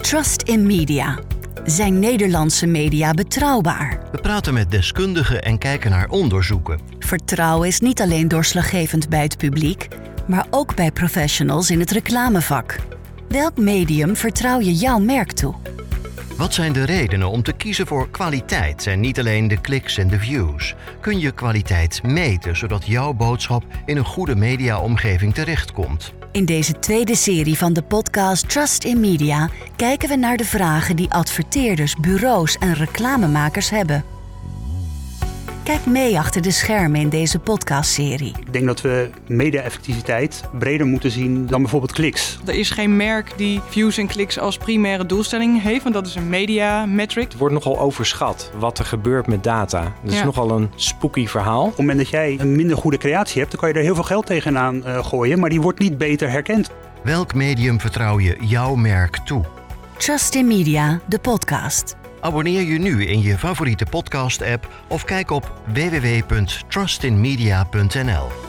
Trust in Media. Zijn Nederlandse media betrouwbaar? We praten met deskundigen en kijken naar onderzoeken. Vertrouwen is niet alleen doorslaggevend bij het publiek, maar ook bij professionals in het reclamevak. Welk medium vertrouw je jouw merk toe? Wat zijn de redenen om te kiezen voor kwaliteit en niet alleen de kliks en de views? Kun je kwaliteit meten zodat jouw boodschap in een goede mediaomgeving terechtkomt? In deze tweede serie van de podcast Trust in Media kijken we naar de vragen die adverteerders, bureaus en reclamemakers hebben. Kijk mee achter de schermen in deze podcastserie. Ik denk dat we media-effectiviteit breder moeten zien dan bijvoorbeeld kliks. Er is geen merk die views en kliks als primaire doelstelling heeft, want dat is een media metric. Het wordt nogal overschat wat er gebeurt met data. Dat is Ja. nogal een spooky verhaal. Op het moment dat jij een minder goede creatie hebt, dan kan je er heel veel geld tegenaan eh, gooien, maar die wordt niet beter herkend. Welk medium vertrouw je jouw merk toe? Trust in Media, de podcast. Abonneer je nu in je favoriete podcast-app of kijk op www.trustinmedia.nl.